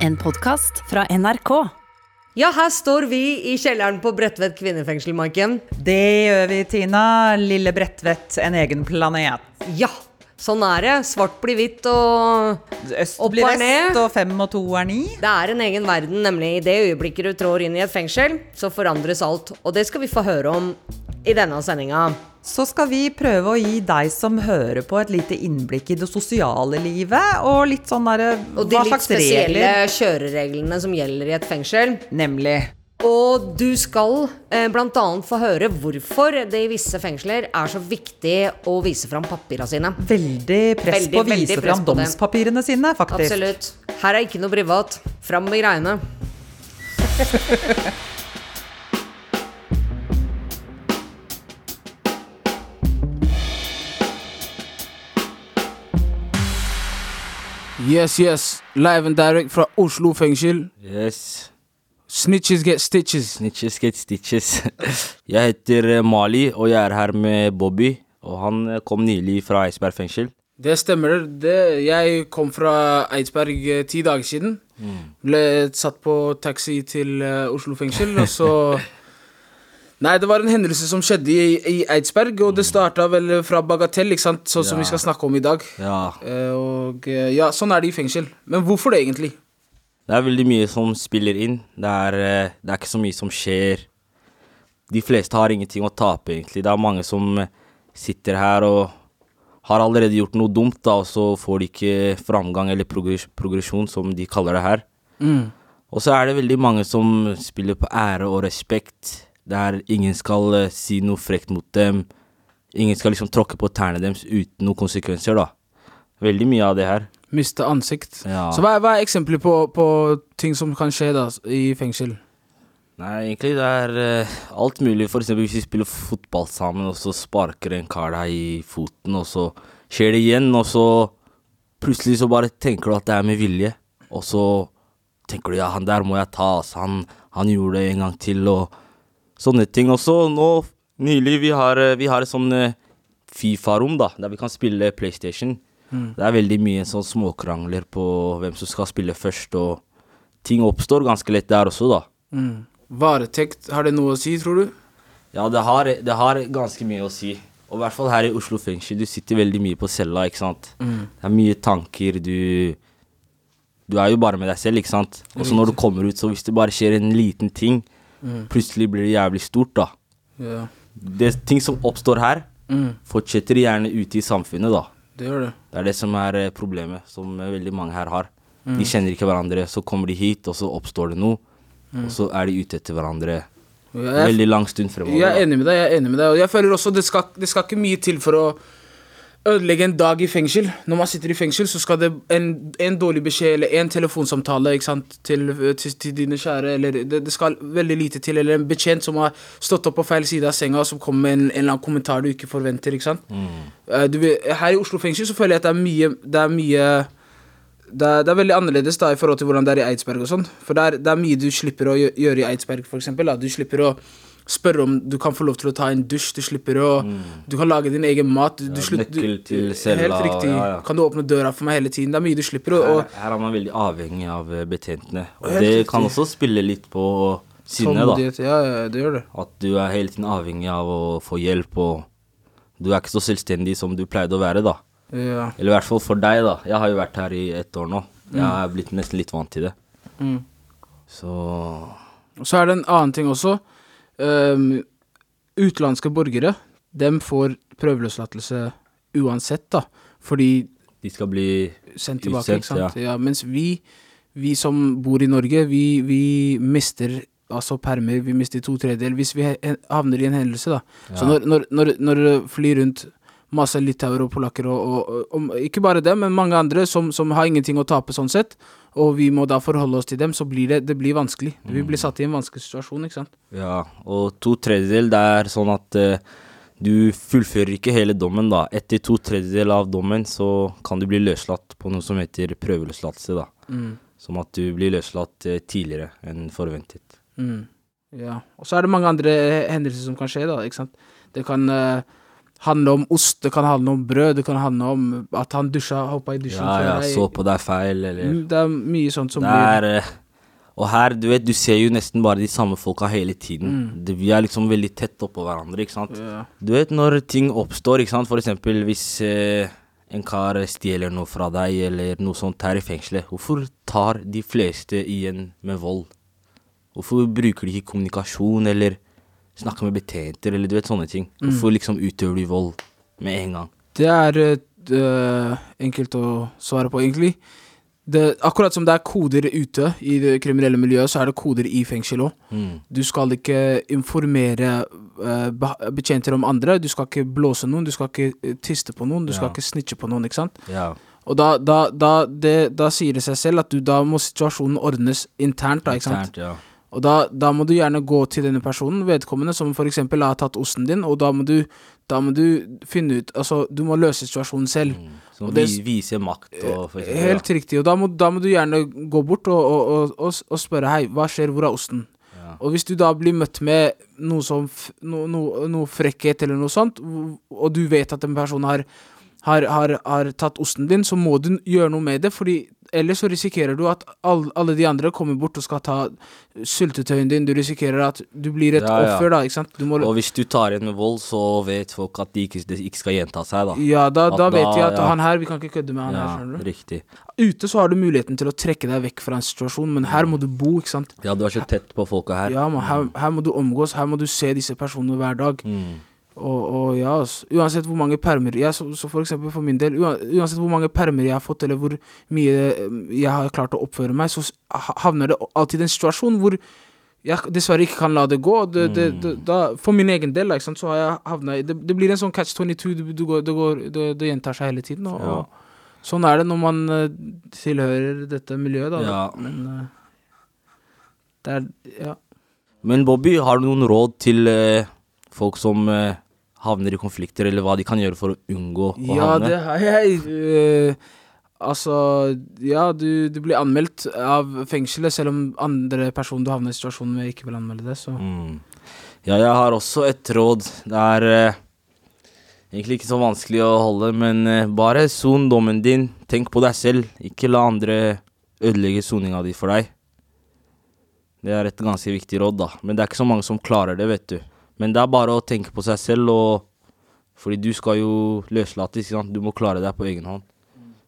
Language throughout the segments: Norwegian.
En podkast fra NRK. Ja, her står vi i kjelleren på Bredtvet kvinnefengsel, Maiken. Det gjør vi, Tina. Lille Bredtvet, en egen planet. Ja, sånn er det. Svart blir hvitt, og Øst Opp blir vest, og fem og to er ni. det er en egen verden, nemlig. I det øyeblikket du trår inn i et fengsel, så forandres alt. Og det skal vi få høre om i denne sendinga. Så skal vi prøve å gi deg som hører på, et lite innblikk i det sosiale livet, og litt sånn derre Og de litt spesielle regler? kjørereglene som gjelder i et fengsel. Nemlig. Og du skal eh, bl.a. få høre hvorfor det i visse fengsler er så viktig å vise fram papirene sine. Veldig press Veldig, på å vise fram domspapirene sine, faktisk. Absolutt. Her er ikke noe privat. Fram med greiene. Yes, yes. Live and direct fra Oslo fengsel. Yes. Snitches get stitches. Snitches get stitches. Jeg heter eh, Mali, og jeg er her med Bobby. Og han eh, kom nylig fra Eidsberg fengsel. Det stemmer. det. Jeg kom fra Eidsberg eh, ti dager siden. Ble satt på taxi til Oslo fengsel, og så Nei, det var en hendelse som skjedde i, i Eidsberg, og det starta vel fra bagatell, ikke sant, sånn som Ja. vi skal snakke om i dag. Ja. Og ja, sånn er det i fengsel. Men hvorfor det, egentlig? Det er veldig mye som spiller inn. Det er, eh, det er ikke så mye som skjer. De fleste har ingenting å tape, egentlig. Det er mange som eh, sitter her og har allerede gjort noe dumt, da, og så får de ikke framgang eller progresjon, som de kaller det her. Mm. Og så er det veldig mange som spiller på ære og respekt, der ingen skal eh, si noe frekt mot dem. Ingen skal liksom tråkke på tærne deres uten noen konsekvenser, da. Veldig mye av det her. Miste ansikt. Ja. Så hva, er- hva er eksempler på, på ting som kan skje da i fengsel? Nei, egentlig det er uh, alt mulig. For eksempel hvis vi spiller fotball sammen, og så sparker en kar deg i foten, og så skjer det igjen, og så plutselig så bare tenker du at det er med vilje, og så tenker du ja, han der må jeg ta, altså. Han, han gjorde det en gang til, og sånne ting. Og så nå nylig, vi har, eh, vi har et sånn eh, Fifa-rom, da, der vi kan spille PlayStation. Det er veldig mye sånn småkrangler på hvem som skal spille først, og ting oppstår ganske lett der også, da. Mm. Varetekt, har det noe å si, tror du? Ja, det har, det har ganske mye å si. Og i hvert fall her i Oslo fengsel, du sitter veldig mye på cella, ikke sant. Det er mye tanker, du Du er jo bare med deg selv, ikke sant. Og så når du kommer ut, så hvis det bare skjer en liten ting, plutselig blir det jævlig stort, da. Ja. Det ting som oppstår her, Mm. fortsetter gjerne ute i samfunnet, da. Det gjør det. Det er det som er eh, problemet, som eh, veldig mange her har. De kjenner ikke hverandre, så kommer de hit, og så oppstår det noe. Og så er de ute etter hverandre veldig lang stund fremover. jeg er enig med deg. jeg er enig med deg Og jeg føler også det skal, det skal ikke mye til for å ødelegge en dag i fengsel. Når man sitter i fengsel, så skal det en, en dårlig beskjed eller en telefonsamtale til, til, til dine kjære eller det, det skal veldig lite til. Eller en betjent som har stått opp på feil side av senga, som kommer med en, en eller annen kommentar du ikke forventer. ikke sant? Eh, du, her i Oslo fengsel så føler jeg at det er mye Det er mye det er, det er veldig annerledes da i forhold til hvordan det er i Eidsberg og sånn. For det er, det er mye du slipper å gjøre i Eidsberg, eksempel. Du slipper å spørre om du kan få lov til å ta en dusj. Du slipper å Du kan lage din egen mat. Du, Ja, slutt- nøkkel til cella, Helt riktig. ja, ja. Kan du åpne døra for meg hele tiden? Det er mye du slipper. å... Her, her er man veldig avhengig av eh, betjentene. Og det riktig. kan også spille litt på sinnet, da. Ja, det gjør det. At du er hele tiden avhengig av å få hjelp, og du er ikke så selvstendig som du pleide å være, da. Ja. Eller i hvert fall for deg, da. Jeg har jo vært her i ett år nå. Jeg er blitt nesten litt vant til det. Mm. Så så er det en annen ting også. Um, utenlandske borgere, dem får prøveløslatelse uansett, da. Fordi de skal bli sendt tilbake, Utsendt, ikke sant. Ja. mens vi, vi som bor i Norge, vi, vi mister altså permer, vi mister to tredjedeler hvis vi havner i en hendelse, da. Så når, når, når, når flyr rundt masse litauere og polakker, og, og, og, ikke bare det, men mange andre som, som har ingenting å tape sånn sett, og vi må da forholde oss til dem, så blir det, det blir vanskelig. Vi blir satt i en vanskelig situasjon, ikke sant. Ja, og to tredjedel, det er sånn at uh, du fullfører ikke hele dommen, da. Etter to tredjedel av dommen så kan du bli løslatt på noe som heter prøveløslatelse, da. Som at du blir løslatt uh, tidligere enn forventet. Mm. Ja. Og så er det mange andre hendelser som kan skje, da. ikke sant? Det kan eh, handle om ost, det kan handle om brød, det kan handle om at han dusja, hoppa i dusjen Ja, ja, deg. så på deg feil, eller Mm, Det er mye sånt som blir eh, Og her, du vet, du ser jo nesten bare de samme folka hele tiden. Mm. Det, vi er liksom veldig tett oppå hverandre, ikke sant. Ja. Du vet når ting oppstår, ikke sant. For eksempel hvis eh, en kar stjeler noe fra deg, eller noe sånt her i fengselet. Hvorfor tar de fleste igjen med vold? Hvorfor bruker de ikke kommunikasjon, eller snakker med betjenter, eller du vet sånne ting? Mm. Hvorfor liksom utøver du vold med en gang? Det er eh, enkelt å svare på, egentlig. Det, akkurat som det er koder ute i det kriminelle miljøet, så er det koder i fengsel òg. Mm. Du skal ikke informere uh, betjenter om andre. Du skal ikke blåse noen, du skal ikke tiste på noen, du skal ikke snitche på noen. ikke sant? Ja. Og da, da, da, det, da sier det seg selv at du, da må situasjonen ordnes internt. da, ikke sant? Internt, ja. Og da, da må du gjerne gå til denne personen, vedkommende, som for eksempel har tatt osten din, og da må du, da må du finne ut Altså, du må løse situasjonen selv. Som Og det- vi, viser makt og for eksempel, Helt riktig. Og da må, da må du gjerne gå bort og, og, og, og, spørre hei, hva skjer, hvor er osten? Ja. Og hvis du da blir møtt med noe som no, no, noe frekkhet eller noe sånt, og du vet at en person har, har, har, har tatt osten din, så må du gjøre noe med det, fordi ellers så risikerer du at all, alle de andre kommer bort og skal ta syltetøyen din. Du risikerer at du blir et Ja, ja. offer, da, ikke sant? Du må, Og hvis du tar igjen med vold, så vet folk at de ikke, de ikke skal gjenta seg, da. ja, da, da vet de at ja. han her, vi kan ikke kødde med han her, skjønner du. riktig. Ute så har du muligheten til å trekke deg vekk fra en situasjon, men her må du bo, ikke sant. Ja, du er så tett på folka her. Ja, men her, her må du omgås, her må du se disse personene hver dag. Mm. Og, og ja, uansett hvor mange permer ja, så, så for eksempel for min del, uansett hvor mange permer jeg har fått, eller hvor mye eh, jeg har klart å oppføre meg, så havner det alltid en situasjon hvor jeg dessverre ikke kan la det gå. Det, det, det, da, for min egen del, liksom, så har jeg havna i det, blir en sånn catch 22, du, du går, det, går, det, gjentar seg hele tiden. Og, Ja. og sånn er det når man eh, tilhører dette miljøet, da. Ja. Men eh, det er Ja. Men Bobby, har du noen råd til eh, folk som eh, havner i konflikter, eller hva de kan gjøre for å unngå å Ja, havne? det har jeg. Eh, altså, ja, du, du blir anmeldt av fengselet, selv om andre personer du havner i situasjonen med, ikke vil anmelde det. Så Mm. Ja, jeg har også et råd. Det er eh, egentlig ikke så vanskelig å holde, men eh, bare son dommen din. Tenk på deg selv. Ikke la andre ødelegge soninga di for deg. Det er et ganske viktig råd, da. Men det er ikke så mange som klarer det, vet du. Men det er bare å tenke på seg selv, og Fordi du skal jo løslates, ikke sant. Du må klare deg på egen hånd.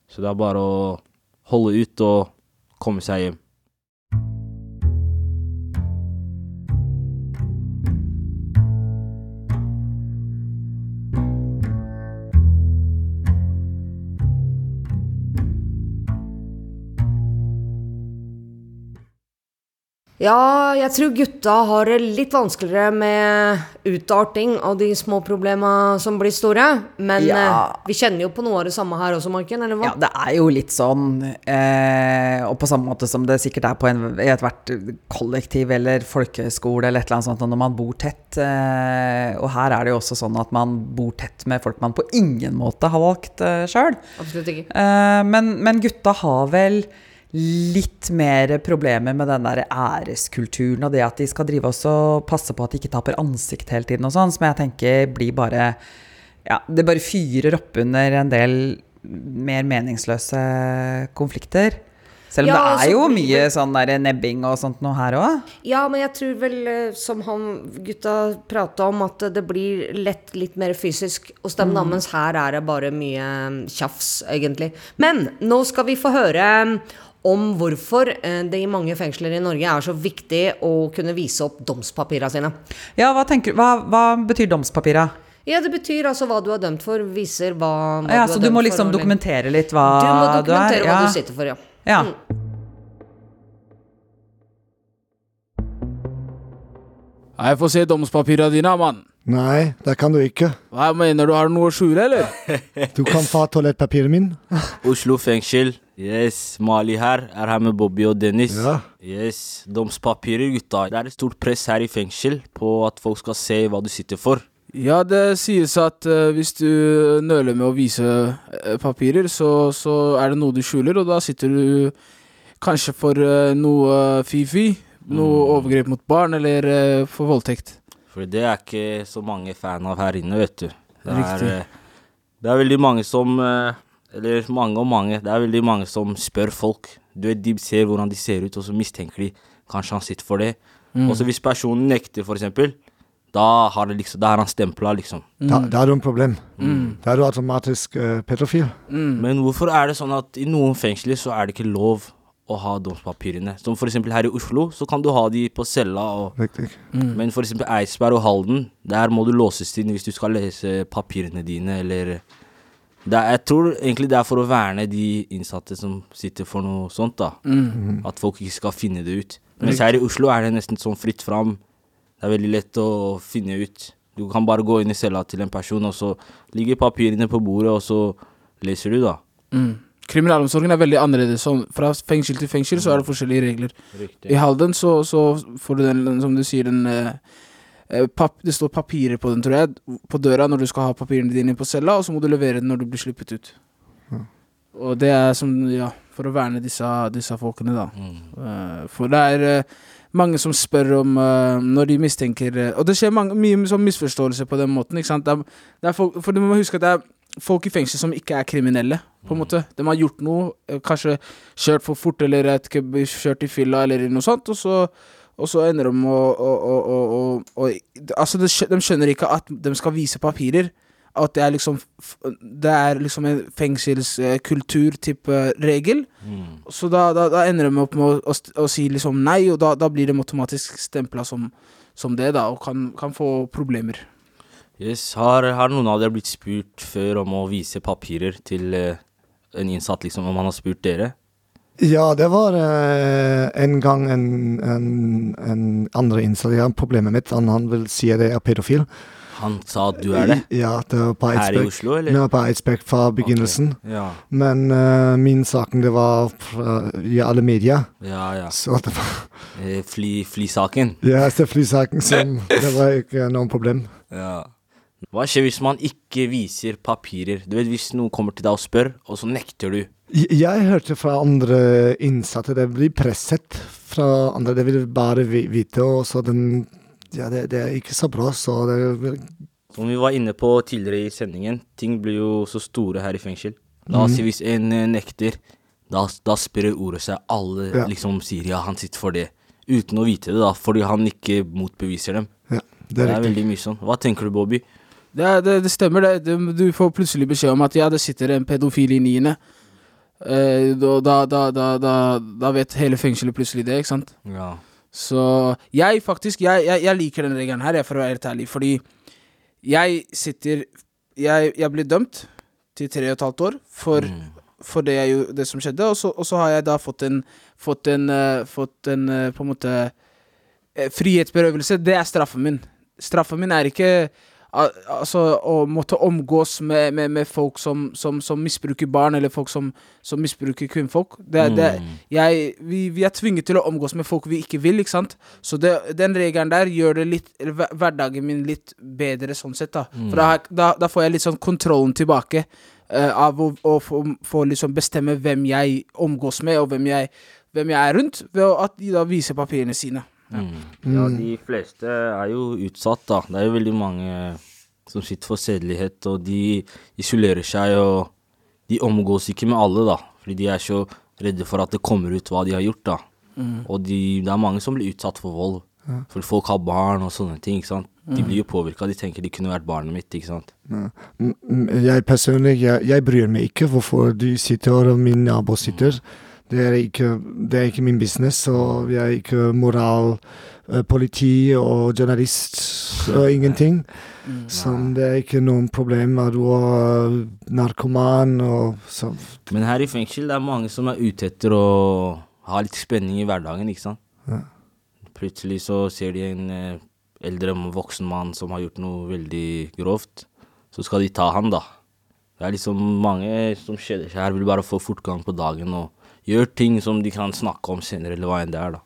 Så det er bare å holde ut og komme seg hjem. Ja, jeg tror gutta har det litt vanskeligere med utarting av de små problema som blir store. Men Ja. eh, vi kjenner jo på noe av det samme her også, Marken, eller hva? Ja, det er jo litt sånn, eh, og på samme måte som det sikkert er på en, i ethvert kollektiv eller folkehøyskole eller et eller annet sånt, når man bor tett. Eh, og her er det jo også sånn at man bor tett med folk man på ingen måte har valgt eh, sjøl. Eh, men, men gutta har vel litt mer problemer med den der æreskulturen og det at de skal drive oss og passe på at de ikke taper ansikt hele tiden og sånn, som jeg tenker blir bare Ja, det bare fyrer opp under en del mer meningsløse konflikter. Selv om Ja, det er jo mye sånn der nebbing og sånt noe her òg. Ja, men jeg tror vel, eh, som han gutta prata om, at det blir lett litt mer fysisk hos dem, mm. mens her er det bare mye eh, tjafs, egentlig. Men nå skal vi få høre om hvorfor eh, det i mange fengsler i Norge er så viktig å kunne vise opp domspapira sine. Ja, hva, tenker, hva, hva betyr domspapira? Ja, det betyr altså hva du er dømt for, viser hva, hva Ja, du så er du må liksom for. dokumentere litt hva Du må du er? dokumentere hva du sitter for, ja. Ja. Jeg får se domspapira dine, mann. Nei, det kan du ikke. Hva mener du, har du noe å skjule, eller? Du kan få toalettpapiret min. Oslo fengsel. Yes, Mali her er her med Bobby og Dennis. Ja. Yes, Domspapirer, gutta. Det er et stort press her i fengsel på at folk skal se hva du sitter for. Ja, det sies at uh, hvis du nøler med å vise uh, papirer, så, så er det noe du skjuler, og da sitter du kanskje for uh, noe fifi. Noe overgrep mot barn, eller for voldtekt. For det er ikke så mange fan av her inne, vet du. Det er, eh, det er veldig mange som eh, Eller mange og mange. Det er veldig mange som spør folk. Du vet, De ser hvordan de ser ut, og så mistenker de kanskje han sitter for det. Mm. Og så hvis personen nekter, for eksempel, da, har liksom, da er han stempla, liksom. Da, da er du en problem. Mm. Da er du automatisk uh, pedofil. Men hvorfor er det sånn at i noen fengsler så er det ikke lov å ha domspapirene? Som for eksempel her i Oslo, så kan du ha de på cella, og, Riktig. men for eksempel Eidsberg og Halden, der må du låses inn hvis du skal lese papirene dine, eller det er, Jeg tror egentlig det er for å verne de innsatte som sitter for noe sånt, da. Mm. At folk ikke skal finne det ut. Mens her i Oslo er det nesten sånn fritt fram. Det er veldig lett å finne ut. Du kan bare gå inn i cella til en person, og så ligger papirene på bordet, og så leser du, da. Mm. Kriminalomsorgen er veldig annerledes. Sånn, fra fengsel til fengsel så er det forskjellige regler. I Halden så, så får du den, den, som du sier, den eh, eh, pap, Det står papirer på den, tror jeg, på døra når du skal ha papirene dine på cella, og så må du levere den når du blir sluppet ut. Og det er som, ja, for å verne disse, disse folkene, da. Eh, for det er uh, mange som spør om uh, når de mistenker Og det skjer mange, mye sånn misforståelse på den måten, ikke sant. Det er, det er folk, for du må huske at det er folk i fengsel som ikke er kriminelle, på en måte. De har gjort noe, eh, kanskje kjørt for fort, eller ikke, kjørt i fylla, eller noe sånt, og så og så ender de å, Altså, de de skjønner ikke at de skal vise papirer. At det er liksom Det er liksom en fengselskultur-type regel. Så da, da, da ender de opp med å, å, å si liksom nei, og da, da blir de automatisk stempla som, som det, da, og kan, kan få problemer. Yes, har, har noen av dere blitt spurt før om å vise papirer til eh, en innsatt, liksom, om han har spurt dere? Ja, det var eh, en gang en, en, en andre innsatt. Ja, problemet mitt han, han vil si at jeg er pedofil. Han sa at du er det? Ja, det var på Her i Oslo, eller? Ja, på Eidsberg fra begynnelsen. Ja, Men uh, min saken det var fra, i alle medier. ja. ja. Så det var Eh, Fly, flysaken. Ja, det er flysaken som Det var ikke noe problem. Ja. Hva skjer hvis man ikke viser papirer? Du vet Hvis noen kommer til deg og spør, og så nekter du. Jeg, hørte fra andre innsatte det blir presset fra andre. Det vil bare vite, og så den Ja, det, det er ikke så bra, så det Som vi var inne på tidligere i sendingen, ting blir jo så store her i fengsel. La oss si hvis en eh, nekter, da, da sprer ordet seg. Alle Ja. liksom sier ja, han sitter for det. Uten å vite det, da, fordi han ikke motbeviser dem. Ja, Det det er, er veldig mye sånn. Hva tenker du, Bobby? Det, det, det stemmer, det. Du, får plutselig beskjed om at ja, det sitter en pedofil i niende. Eh, da, da, da, da, vet hele fengselet plutselig det, ikke sant? Ja. Så jeg faktisk Jeg, jeg, jeg liker den regelen her, jeg, for å være helt ærlig. Fordi jeg sitter Jeg, jeg ble dømt til tre og et halvt år for, for det, det som skjedde. Og så, og så har jeg da fått en Fått en, uh, fått en uh, på en måte uh, Frihetsberøvelse. Det er straffen min. Straffen min er ikke Altså å måtte omgås med, med, med folk som, som, som misbruker barn, eller folk som, som misbruker kvinnfolk. Det, det, er- jeg, vi, vi er tvunget til å omgås med folk vi ikke vil, ikke sant. Så det, den regelen der gjør det litt hverdagen min litt bedre sånn sett, da. For da, da, da får jeg litt sånn kontrollen tilbake. Uh, av å, å få, få liksom bestemme hvem jeg omgås med, og hvem jeg, hvem jeg er rundt, ved å- at de da viser papirene sine. Ja, de fleste er jo utsatt, da. Det er jo veldig mange som sitter for sedelighet, og de isolerer seg, og de omgås ikke med alle, da. Fordi de er så redde for at det kommer ut hva de har gjort, da. Og de, det er mange som blir utsatt for vold. Fordi folk har barn og sånne ting, ikke sant. De blir jo påvirka, de tenker de kunne vært barnet mitt, ikke sant. Mm, mm, Jeg personlig, jeg, jeg bryr meg ikke hvorfor du sitter og min nabo sitter. Det er ikke, det er ikke min business, og jeg er ikke moral, eh, politi og journalist og ingenting. Så det er ikke noen problem at du er narkoman og sånn. Men her i fengsel det er mange som er ute etter å ha litt spenning i hverdagen, ikke sant. Ja. Plutselig så ser de en eh, eldre voksen mann som har gjort noe veldig grovt. Så skal de ta han, da. Det er liksom mange som kjeder seg her, vil bare få fortgang på dagen og gjør ting som de kan snakke om senere, eller hva enn det er, da.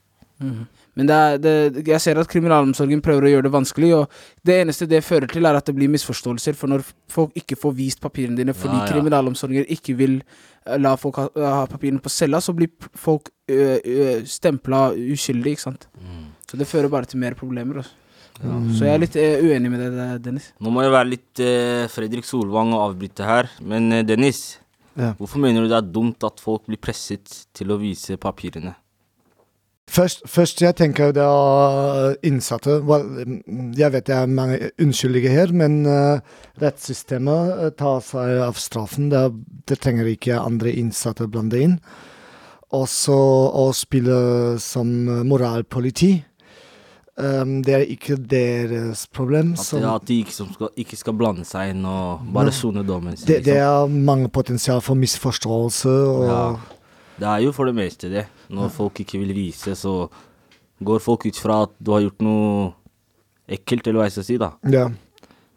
Men det er, det, jeg ser at kriminalomsorgen prøver å gjøre det vanskelig, og det eneste det fører til, er at det blir misforståelser. For når folk ikke får vist papirene dine fordi Ja, ja. kriminalomsorgen ikke vil eh, la folk ha, ha papirene på cella, så blir folk stempla uskyldig, ikke sant. Så det fører bare til mer problemer. Altså. Så jeg er litt eh, uenig med deg, Dennis. Nå må jeg være litt eh, Fredrik Solvang og avbryte her, men Dennis. Ja. Hvorfor mener du det er dumt at folk blir presset til å vise papirene? Først, først jeg tenker det er innsatte mm, Jeg vet det er mange unnskyldige her, men eh, rettssystemet eh, tar seg av straffen. Det, det trenger ikke andre innsatte blande inn. Og så å spille som eh, moralpoliti. Um, det er ikke deres problem. At, som- at de ikke, som skal, ikke skal blande seg inn og bare sone dommen sin. det, det liksom. er mange potensial for misforståelse. Og, Ja. Det er jo for det meste det. Når folk ikke vil vise, så går folk ut fra at du har gjort noe ekkelt, eller hva jeg skal si, da. ja.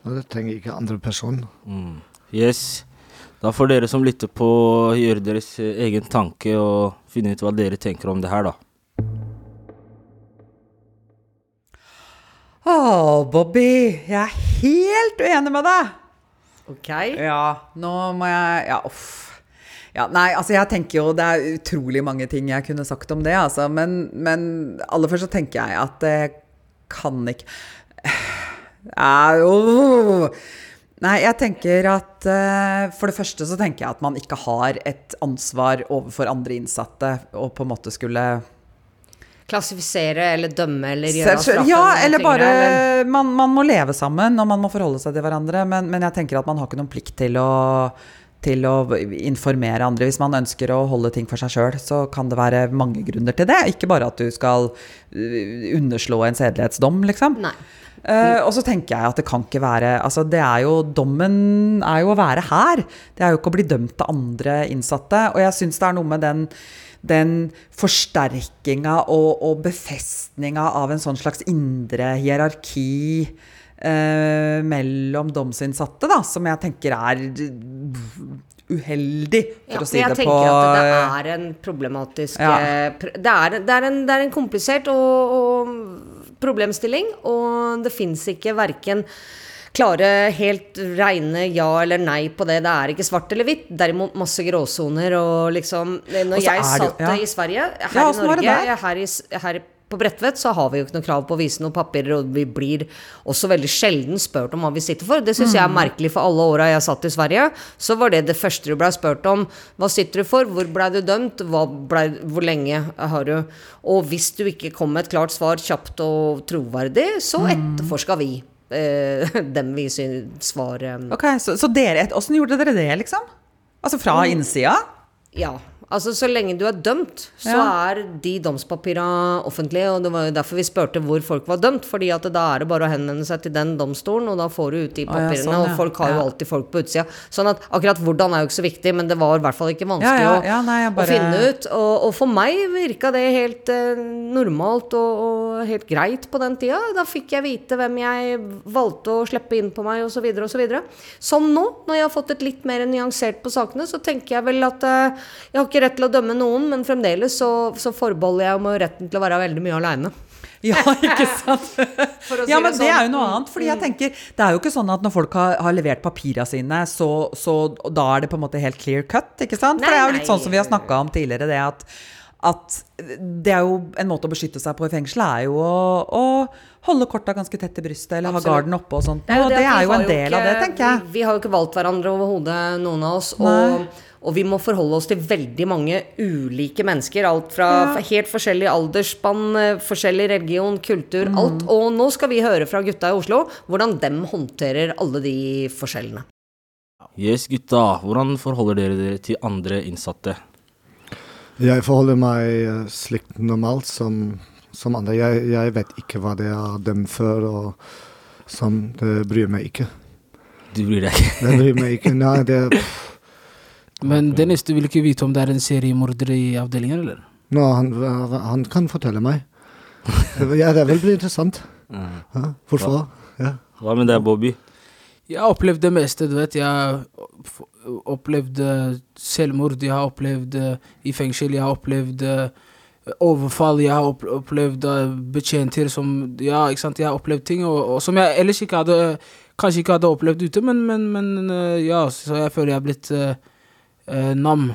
Og det trenger ikke andre person. Mm. Yes. Da får dere som lytter på gjøre deres egen tanke og finne ut hva dere tenker om det her, da. Å, Bobby, jeg er helt uenig med deg! Ok. Ja, nå må jeg Ja, uff. Ja, nei, altså jeg tenker jo Det er utrolig mange ting jeg kunne sagt om det, altså. Men, men aller først så tenker jeg at det kan ikke ja, jo. Nei, jeg tenker at uh, For det første så tenker jeg at man ikke har et ansvar overfor andre innsatte og på en måte skulle Klassifisere eller dømme eller gjøre straffen Ja, eller bare eller- man, man må leve sammen, og man må forholde seg til hverandre. Men, men jeg tenker at man har ikke noen plikt til å, til å informere andre. Hvis man ønsker å holde ting for seg sjøl, så kan det være mange grunner til det. Ikke bare at du skal øh, underslå en sedelighetsdom, liksom. Nei. Uh, og så tenker jeg at det kan ikke være Altså, det er jo Dommen er jo å være her. Det er jo ikke å bli dømt av andre innsatte. Og jeg syns det er noe med den den forsterkinga og, og befestninga av en sånn slags indre hierarki eh, mellom domsinnsatte, da, som jeg tenker er uheldig, for Ja, å si jeg det på tenker at det er en problematisk Ja. eh, det, er, det, er en, det er en komplisert og, og problemstilling, og det fins ikke verken klare, helt reine ja eller nei på det. Det er ikke svart eller hvitt. Derimot masse gråsoner og liksom Når jeg satt ja. i Sverige, her Ja, i Norge, her, i, her på Bredtvet så har vi jo ikke noe krav på å vise noen papirer, og vi blir også veldig sjelden spurt om hva vi sitter for. Det syns jeg er Mm. merkelig, for alle åra jeg satt i Sverige, så var det det første du blei spurt om. Hva sitter du for? Hvor blei du dømt? Ble, hvor lenge har du? Og hvis du ikke kom med et klart svar kjapt og troverdig, så Mm. etterforska vi dem vi syns var eh, Ok, Så, så dere, åssen gjorde dere det, liksom? Altså fra innsida? Ja. Altså, så lenge du er dømt, så Ja. er de domspapira offentlige. Og det var jo derfor vi spurte hvor folk var dømt. Fordi at da er det bare å henvende seg til den domstolen, og da får du ut de ja, papirene. sånn, ja. Og folk har jo alltid folk på utsida. Sånn at akkurat hvordan er jo ikke så viktig, men det var i hvert fall ikke vanskelig Ja, ja, å- ja, nei, bare... å finne ut. Og, og for meg virka det helt eh, normalt og, og helt greit på den tida. Da fikk jeg vite hvem jeg valgte å slippe inn på meg, osv. osv. Sånn nå, når jeg har fått et litt mer nyansert på sakene, så tenker jeg vel at eh, jeg har ikke rett til å dømme noen, men fremdeles så, så forbeholder jeg meg retten til å være veldig mye aleine. Ja, ikke sant? si ja, men det sånn. er jo noe annet. Fordi jeg tenker, Det er jo ikke sånn at når folk har, har levert papirene sine, så, så da er det på en måte helt clear cut. ikke sant? For Nei, det er jo litt sånn som vi har snakka om tidligere, det at, at det er jo en måte å beskytte seg på i fengsel, er jo å, å holde korta ganske tett til brystet, eller ha garden oppe og sånt. Det og det det er jo en del av det, tenker jeg. Vi, vi har jo ikke valgt hverandre overhodet, noen av oss. Og, og vi må forholde oss til veldig mange ulike mennesker. Alt fra Ja. helt forskjellig aldersspann, eh, forskjellig religion, kultur, Mm. alt. Og nå skal vi høre fra gutta i Oslo hvordan dem håndterer alle de forskjellene. Yes, gutta. Hvordan forholder dere dere til andre innsatte? Jeg forholder meg eh, slik normalt som, som andre. Jeg, jeg vet ikke hva det er dømt for, og sånn. det bryr meg ikke. Du bryr deg ikke? Det bryr meg ikke. Nei, det Men Dennis, du vil ikke vite om det er en seriemorder i avdelingen, eller? Nå, han, han kan fortelle meg. Ja, det vil bli interessant. Mm. Ja, hvorfor? Ja. Hva med deg, Bobby? Jeg har opplevd det meste, du vet. Jeg har opplevd eh, selvmord, jeg har opplevd eh, i fengsel, jeg har opplevd eh, overfall, jeg har opplevd betjenter som Ja, ikke sant. Jeg har opplevd ting og, og som jeg ellers ikke hadde Kanskje ikke hadde opplevd ute, men, men, men ja, så jeg føler jeg har blitt uh, nam.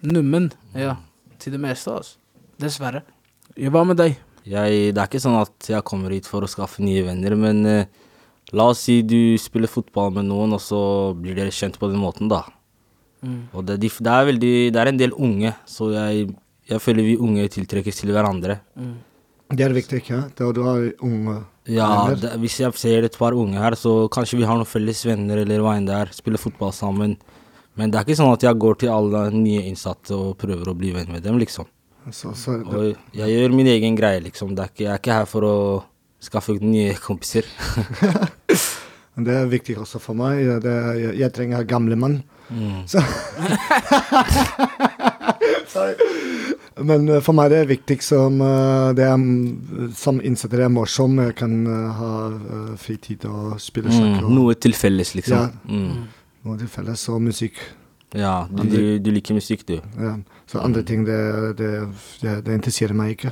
nummen, ja, til det meste, altså. Dessverre. Hva med deg? Jeg, det er ikke sånn at jeg kommer hit for å skaffe nye venner, men eh, la oss si du spiller fotball med noen, og så blir dere kjent på den måten, da. Og det, de, det, er veldig, det er en del unge, så jeg, jeg føler vi unge tiltrekkes til hverandre. Det er viktig, ja. Da du har unge Ja, venner. det, Hvis jeg ser et par unge her, så kanskje vi har noen felles venner eller hva enn det er. Spiller fotball sammen. Men det er ikke sånn at jeg går til alle nye innsatte og prøver å bli venn med dem, liksom. Så, så det, Og jeg gjør min egen greie, liksom. Det er ikke, jeg er ikke her for å skaffe nye kompiser. det er viktig også for meg. Er- jeg, jeg trenger gamle mann. Så Sorry. Men eh, for meg det er viktig som eh, det er, mm, som innsatte er morsom. Jeg kan eh, ha fritid og spille sjakk. Mm, noe til felles, liksom. Ja. Mm. noe til felles, og musikk. Ja, du, du, du liker musikk, du. Ja. Så andre ting, det, det, det, det interesserer meg ikke.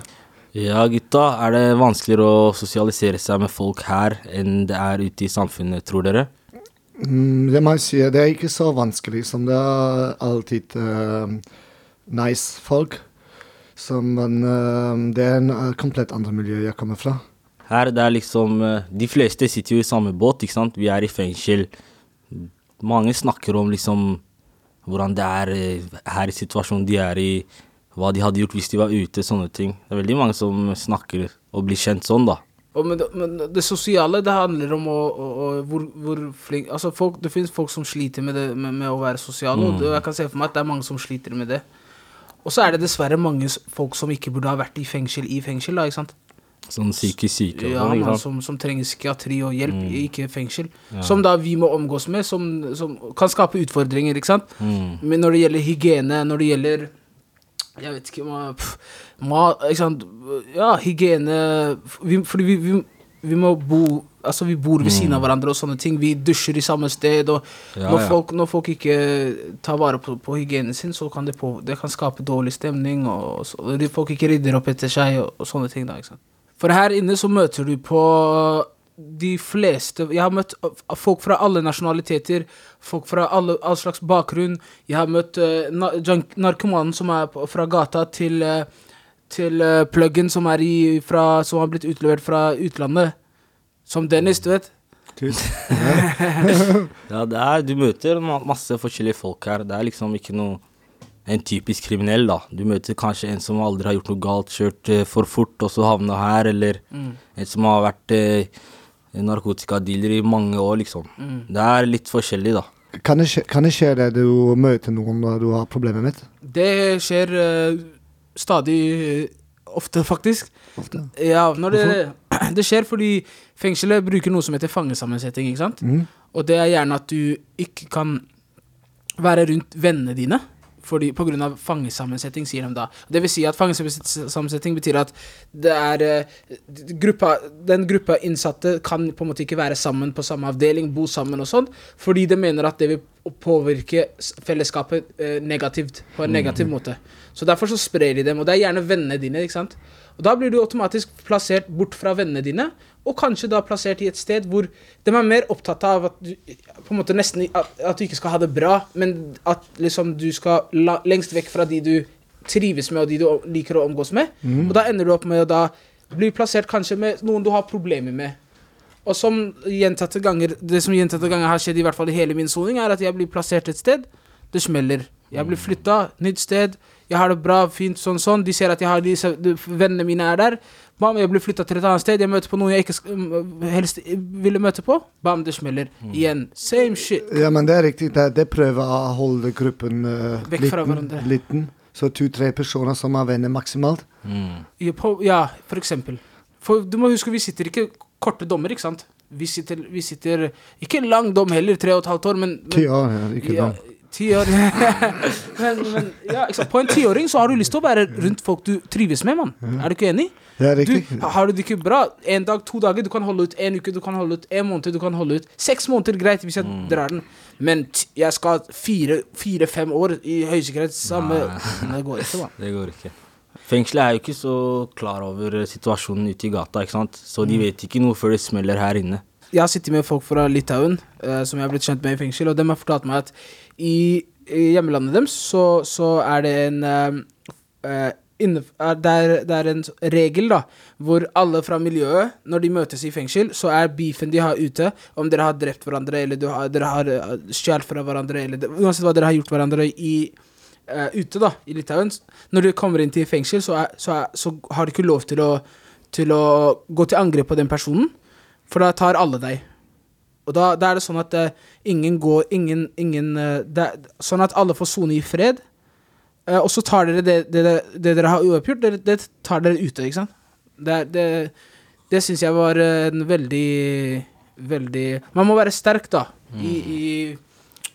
Ja, gutta. Er det vanskeligere å sosialisere seg med folk her enn det er ute i samfunnet, tror dere? Mm, det må jeg si, det er ikke så vanskelig som det er alltid uh, nice folk. Som men uh, det er en uh, komplett andre miljø jeg kommer fra. Her, det er liksom De fleste sitter jo i samme båt, ikke sant. Vi er i fengsel. Mange snakker om liksom hvordan det er her i situasjonen de er i, hva de hadde gjort hvis de var ute, sånne ting. Det er veldig mange som snakker og blir kjent sånn, da. Og men, det, men det sosiale, det handler om å, å, å hvor, hvor flink Altså, folk, det finnes folk som sliter med, det, med, med å være sosiale, og det, jeg kan se for meg at det er mange som sliter med det. Og så er det dessverre mange folk som ikke burde ha vært i fengsel i fengsel, da, ikke sant. Sånn psykisk syke Ja, sånn, man, som, som trenger psykiatri og hjelp, ikke fengsel. Som da vi må omgås med, som, som kan skape utfordringer, ikke sant. Men når det gjelder hygiene, når det gjelder Jeg vet ikke ma, pff, ma, ikke sant? Ja, hygiene vi, Fordi vi, vi, vi må bo Altså, vi bor ved siden av hverandre og sånne ting. Vi dusjer i samme sted. Og Ja, når. Folk, når folk ikke tar vare på, på hygienen sin, så kan det, på, det kan skape dårlig stemning, og, og folk ikke rydder opp etter seg, og, og sånne ting. da, ikke sant? For her inne så møter du på de fleste Jeg har møtt folk fra alle nasjonaliteter, folk fra alle, all slags bakgrunn. Jeg har møtt uh, junk- narkomanen som er fra gata, til, uh, til uh, pluggen som, er i, fra, som har blitt utlevert fra utlandet. Som Dennis, du vet. Ja, det er, du møter masse forskjellige folk her. Det er liksom ikke noe en typisk kriminell, da. Du møter kanskje en som aldri har gjort noe galt, kjørt for fort og så havna her, eller en som har vært eh, narkotikadealer i mange år, liksom. Det er litt forskjellig, da. Kan det, skje, kan det skje det du møter noen da du har problemer med? Det skjer uh, stadig uh, ofte, faktisk. Ofte. Ja, når det, det skjer fordi fengselet bruker noe som heter fangesammensetning, ikke sant? Mm. Og det er gjerne at du ikke kan være rundt vennene dine. Fordi, på grunn av fangesammensetning, sier de da. Det vil si at fangesammensetning betyr at det er eh, gruppa, Den gruppa innsatte kan på en måte ikke være sammen på samme avdeling, bo sammen og sånn, fordi de mener at det vil påvirke fellesskapet eh, negativt, på en negativ måte. Så derfor så sprer de dem, og det er gjerne vennene dine, ikke sant. Og da blir du automatisk plassert bort fra vennene dine, og kanskje da plassert i et sted hvor de er mer opptatt av at du på en måte nesten at, at du ikke skal ha det bra, men at liksom du skal la, lengst vekk fra de du trives med, og de du liker å omgås med. Og da ender du opp med å da bli plassert kanskje med noen du har problemer med. Og som gjentatte ganger Det som gjentatte ganger har skjedd, i hvert fall i hele min soning, er at jeg blir plassert et sted. Det smeller. Jeg blir flytta, nytt sted. Jeg har det bra, fint, sånn, sånn. De ser at jeg har disse Vennene mine er der. Bam, jeg blir flytta til et annet sted. Jeg møter på noen jeg ikke mm, helst ville møte på. Bam, det smeller. Igjen. Same shit. Ja, men det er riktig. Det, det prøver å holde gruppen uh, Vekk fra liten, hverandre. liten. Så to-tre personer som er venner maksimalt. Ja, på, ja, for eksempel. For du må huske, vi sitter ikke korte dommer, ikke sant? Vi sitter, vi sitter Ikke lang dom heller, tre og et halvt år, men, men Ti år, ja, ikke ja? Ti år. men, men ja. På en tiåring så har du lyst til å være rundt folk du trives med, mann. Er du ikke enig? Ja, Du, har du det ikke bra en dag, to dager, du kan holde ut en uke, du kan holde ut en måned, du kan holde ut seks måneder, greit, hvis jeg drar den. Men t jeg skal ha fire- fire-fem år i høysikkerhet, samme Det går ikke, mann. Det går ikke. Fengselet er jo ikke så klar over situasjonen ute i gata, ikke sant. Så de vet ikke noe før det smeller her inne. Jeg har sittet med folk fra Litauen uh, som jeg har blitt kjent med i fengsel, og de har fortalt meg at i, i hjemlandet deres så, så er det en eh, eh, inne, er, det, er, det er en regel da hvor alle fra miljøet, når de møtes i fengsel, så er beefen de har ute, om dere har drept hverandre eller har, dere har uh, stjålet fra hverandre, eller uansett hva dere har gjort hverandre i uh, ute da, i Litauen Når du kommer inn til fengsel, så, er, så, er, så har du ikke lov til å, til å gå til angrep på den personen, for da tar alle deg. Og da, da er det sånn at uh, ingen går Ingen, ingen det, Sånn at alle får sone i fred. Uh, og så tar dere det, det, det, det dere har uoppgjort, det, det tar dere ute, ikke sant. Det, det, det syns jeg var en veldig Veldig Man må være sterk, da, i, i,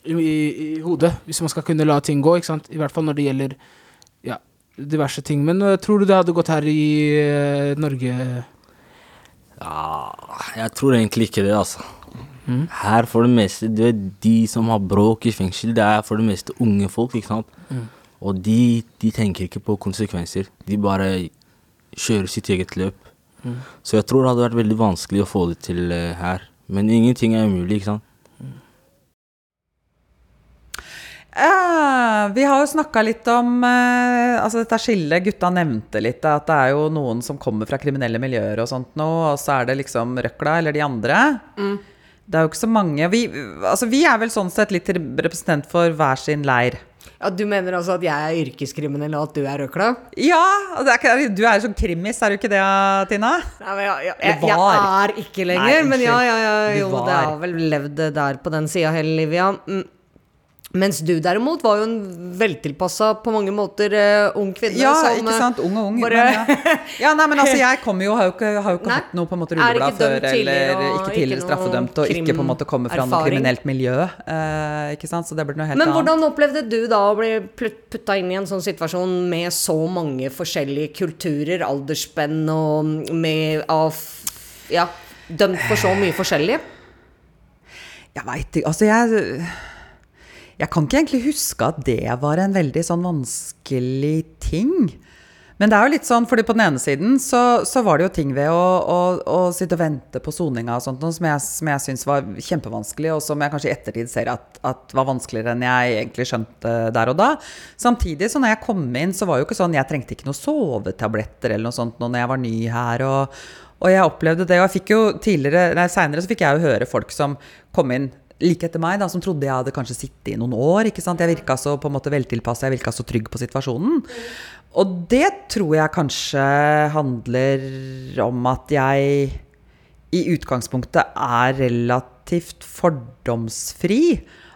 i, i hodet, hvis man skal kunne la ting gå, ikke sant. I hvert fall når det gjelder ja, diverse ting. Men uh, tror du det hadde gått her i uh, Norge? Ja, jeg tror egentlig ikke det, altså. Her for det meste, du vet, de som har bråk i fengsel, det er for det meste unge folk, ikke sant. Og de, de tenker ikke på konsekvenser. De bare kjører sitt eget løp. Så jeg tror det hadde vært veldig vanskelig å få det til eh, her. Men ingenting er umulig, ikke sant. Eh, vi har jo snakka litt om eh, altså dette skillet. Gutta nevnte litt at det er jo noen som kommer fra kriminelle miljøer og sånt nå, og så er det liksom røkla eller de andre. Det er jo ikke så mange. Vi, altså, vi er vel sånn sett litt representant for hver sin leir. Ja, Du mener altså at jeg er yrkeskriminell, og at du er røkla? Ja! er du er jo sånn krimis, er du ikke det, Tina? Nei, men jeg, jeg, jeg, jeg er ikke lenger, Nei, men ja, ja, ja, jo, det har vel levd der på den sida hele livet, ja. Mens du derimot var jo en veltilpassa, på mange måter, uh, ung kvinne Ja, som ikke eh, sant? Ung og ung. bare- Men ja. ja, nei, men altså, jeg kommer jo, har jo ikke, har jo ikke hatt noe på en måte rulleblad før, eller og ikke tidligere straffedømt, og ikke på en måte kommer fra noe kriminelt miljø. Uh, ikke sant? Så det blir noe helt annet. Men annet. hvordan opplevde du da å bli putta inn i en sånn situasjon med så mange forskjellige kulturer, aldersspenn og med av Ja, dømt for så mye forskjellig? Jeg veit ikke. Altså, jeg Jeg kan ikke egentlig huske at det var en veldig sånn vanskelig ting. Men det er jo litt sånn, fordi på den ene siden så, så var det jo ting ved å, å, å sitte og vente på soninga og sånt som jeg, som jeg syns var kjempevanskelig, og som jeg kanskje i ettertid ser at, at var vanskeligere enn jeg egentlig skjønte der og da. Samtidig, så når jeg kom inn, så var jo ikke sånn Jeg trengte ikke noen sovetabletter eller noe sånt nå når jeg var ny her. og og jeg opplevde det, og jeg fikk jo tidligere, nei seinere så fikk jeg jo høre folk som kom inn like etter meg, da, som trodde jeg hadde kanskje sittet i noen år. ikke sant? Jeg virka så på en måte veltilpassa, jeg virka så trygg på situasjonen. Og det tror jeg kanskje handler om at jeg i utgangspunktet er relativt fordomsfri.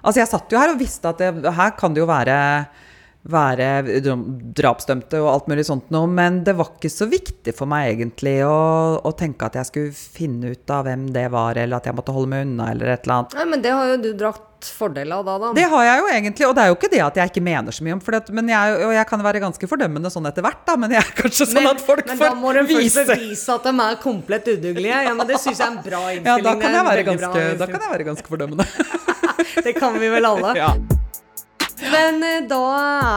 Altså, jeg satt jo her og visste at det, her kan det jo være være drapsdømte og alt mulig sånt noe, men det var ikke så viktig for meg egentlig å, å tenke at jeg skulle finne ut av hvem det var, eller at jeg måtte holde meg unna, eller et eller annet. Nei, men det har jo du dratt fordel av da, da. Det har jeg jo egentlig, og det er jo ikke det at jeg ikke mener så mye om, for det, men jeg, og jeg kan være ganske fordømmende sånn etter hvert, da, men jeg er kanskje sånn at folk får vise men da må de først vise bevise at de er komplett udugelige. Ja, men det syns jeg er en bra innstilling. Ja, da kan jeg være ganske, da kan jeg være ganske fordømmende. Det kan vi vel alle. Ja. Men eh, da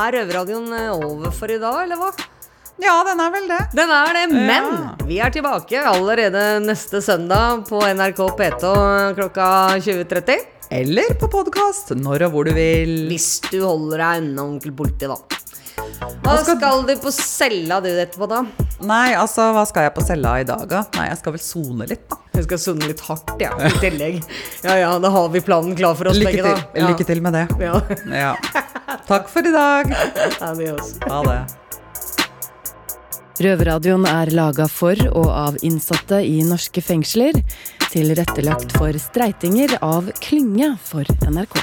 er Røverradioen eh, over for i dag, eller hva? ja, den er vel det. Den er det, men Ja. vi er tilbake allerede neste søndag på NRK P2 klokka 20.30. Eller på podkast, når og hvor du vil. Hvis du holder deg unna onkel politi, da. Hva skal- skal du på cella du etterpå, da? Nei, altså, hva skal jeg på cella i dag, da? Nei, jeg skal vel sone litt, da. Jeg skal sone litt hardt, ja, i tillegg. Ja ja, da har vi planen klar for oss Lykke begge, til. da. Ja. Lykke til med det. Ja. Ja. Takk for i dag. Adios. Ha det. Røverradioen er laga for og av innsatte i norske fengsler. Tilrettelagt for streitinger av Klynge for NRK.